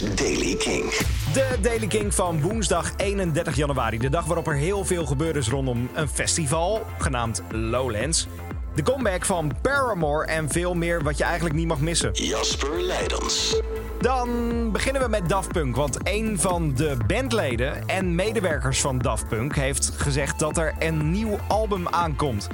is Daily King. De Daily King van woensdag 31 januari. De dag waarop er heel veel gebeurd is rondom een festival genaamd Lowlands. De comeback van Paramore en veel meer wat je eigenlijk niet mag missen. Jasper Leidens. Dan beginnen we met Daft Punk. Want een van de bandleden en medewerkers van Daft Punk heeft gezegd dat er een nieuw album aankomt.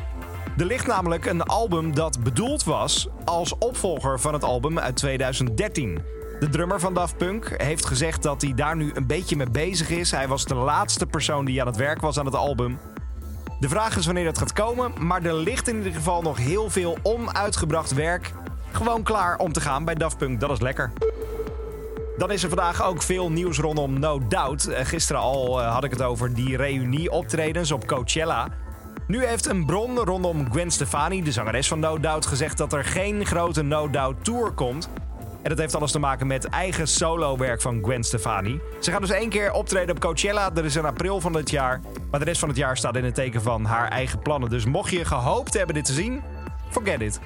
Er ligt namelijk een album dat bedoeld was als opvolger van het album uit 2013. De drummer van Daft Punk heeft gezegd dat hij daar nu een beetje mee bezig is. Hij was de laatste persoon die aan het werk was aan het album. De vraag is wanneer dat gaat komen, maar er ligt in ieder geval nog heel veel onuitgebracht werk. Gewoon klaar om te gaan bij Daft Punk, dat is lekker. Dan is er vandaag ook veel nieuws rondom No Doubt. Eh, Gisteren al eh, had ik het over die reunie-optredens op Coachella. Nu heeft een bron rondom Gwen Stefani, de zangeres van No Doubt, gezegd dat er geen grote No Doubt tour komt. En dat heeft alles te maken met eigen solo-werk van Gwen Stefani. Ze gaat dus één keer optreden op Coachella. Dat is in april van dit jaar. Maar de rest van het jaar staat in het teken van haar eigen plannen. Dus mocht je gehoopt hebben dit te zien, forget it.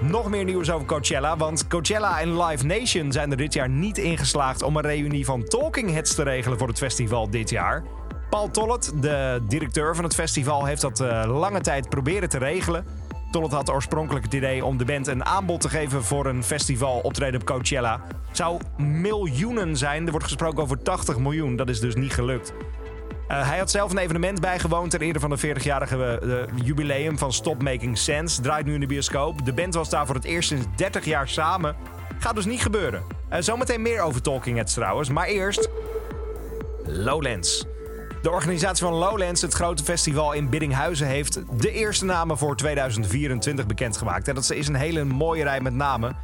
Nog meer nieuws over Coachella, want Coachella en Live Nation zijn er dit jaar niet ingeslaagd om een reunie van Talking Heads te regelen voor het festival dit jaar. Paul Tollet, de directeur van het festival, heeft dat uh, lange tijd proberen te regelen. Tollet had oorspronkelijk het idee om de band een aanbod te geven voor een festival optreden op Coachella. Zou miljoenen zijn. Er wordt gesproken over 80 miljoen. Dat is dus niet gelukt. Uh, hij had zelf een evenement bijgewoond ter ere van de 40-jarige uh, jubileum van Stop Making Sense. Draait nu in de bioscoop. De band was daar voor het eerst sinds 30 jaar samen. Gaat dus niet gebeuren. Uh, zometeen meer over Talking Heads trouwens. Maar eerst... Lowlands. De organisatie van Lowlands, het grote festival in Biddinghuizen, heeft de eerste namen voor 2024 bekendgemaakt. En dat is een hele mooie rij met namen.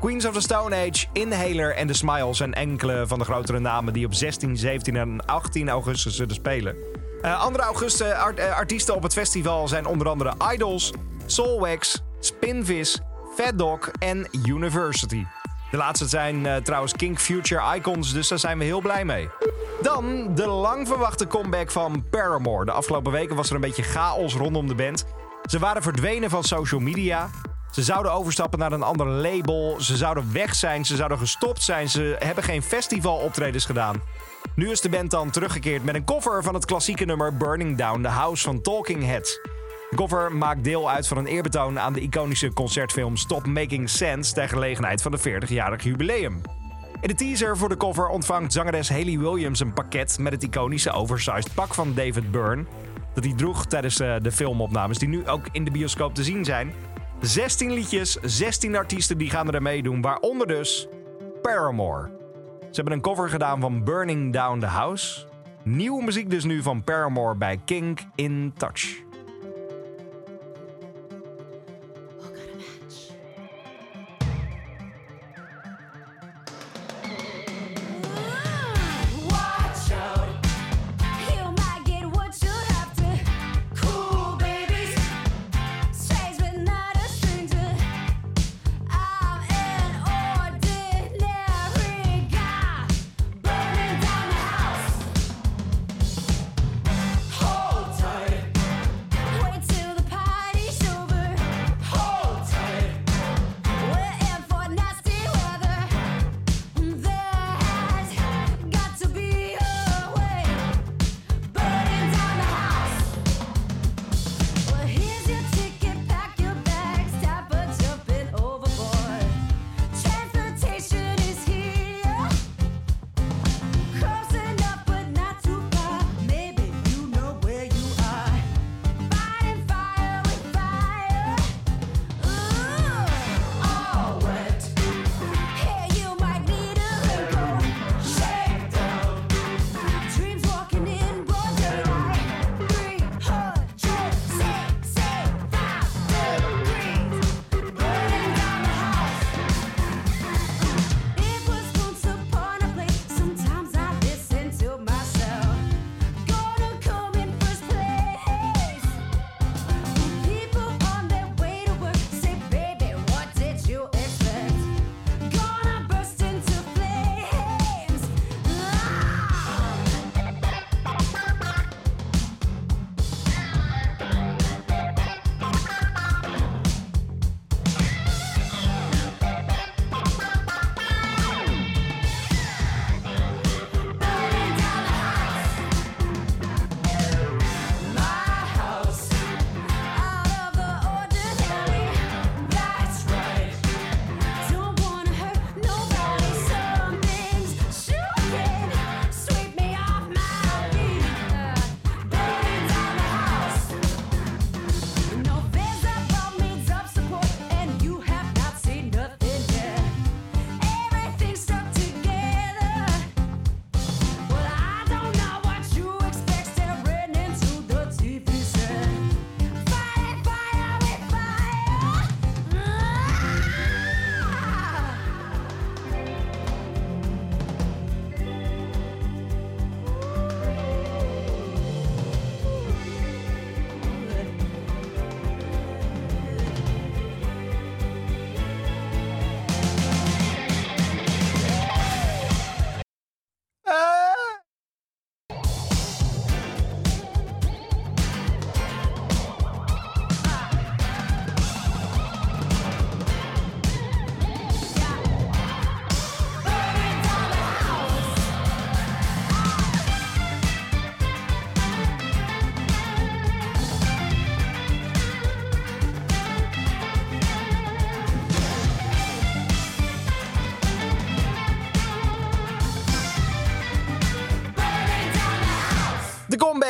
Queens of the Stone Age, Inhaler en The Smile zijn enkele van de grotere namen die op 16, 17 en 18 augustus zullen spelen. Uh, andere augustus art, uh, artiesten op het festival zijn onder andere Idols, Soulwax, Spinvis, Fat Dog en University. De laatste zijn uh, trouwens King Future Icons, dus daar zijn we heel blij mee. Dan de lang verwachte comeback van Paramore. De afgelopen weken was er een beetje chaos rondom de band. Ze waren verdwenen van social media. Ze zouden overstappen naar een ander label. Ze zouden weg zijn. Ze zouden gestopt zijn. Ze hebben geen festivaloptredens gedaan. Nu is de band dan teruggekeerd met een cover van het klassieke nummer Burning Down the House van Talking Heads. De cover maakt deel uit van een eerbetoon aan de iconische concertfilm Stop Making Sense ter gelegenheid van de 40-jarig jubileum. In de teaser voor de cover ontvangt zangeres Haley Williams een pakket met het iconische oversized pak van David Byrne. Dat hij droeg tijdens uh, de filmopnames die nu ook in de bioscoop te zien zijn. 16 liedjes, 16 artiesten die gaan er meedoen, waaronder dus Paramore. Ze hebben een cover gedaan van Burning Down the House. Nieuwe muziek dus nu van Paramore bij King in Touch.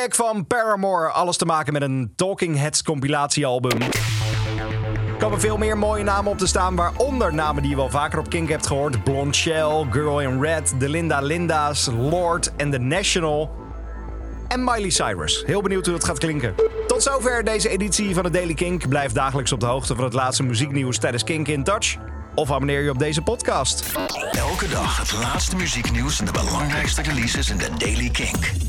Van Paramore. Alles te maken met een Talking Heads compilatiealbum. Er komen veel meer mooie namen op te staan, waaronder namen die je wel vaker op Kink hebt gehoord. Blonde Shell, Girl in Red, de Linda Linda's, Lord en The National. En Miley Cyrus. Heel benieuwd hoe dat gaat klinken. Tot zover deze editie van de Daily Kink. Blijf dagelijks op de hoogte van het laatste muzieknieuws tijdens Kink in Touch. Of abonneer je op deze podcast. Elke dag het laatste muzieknieuws en de belangrijkste releases in de Daily Kink.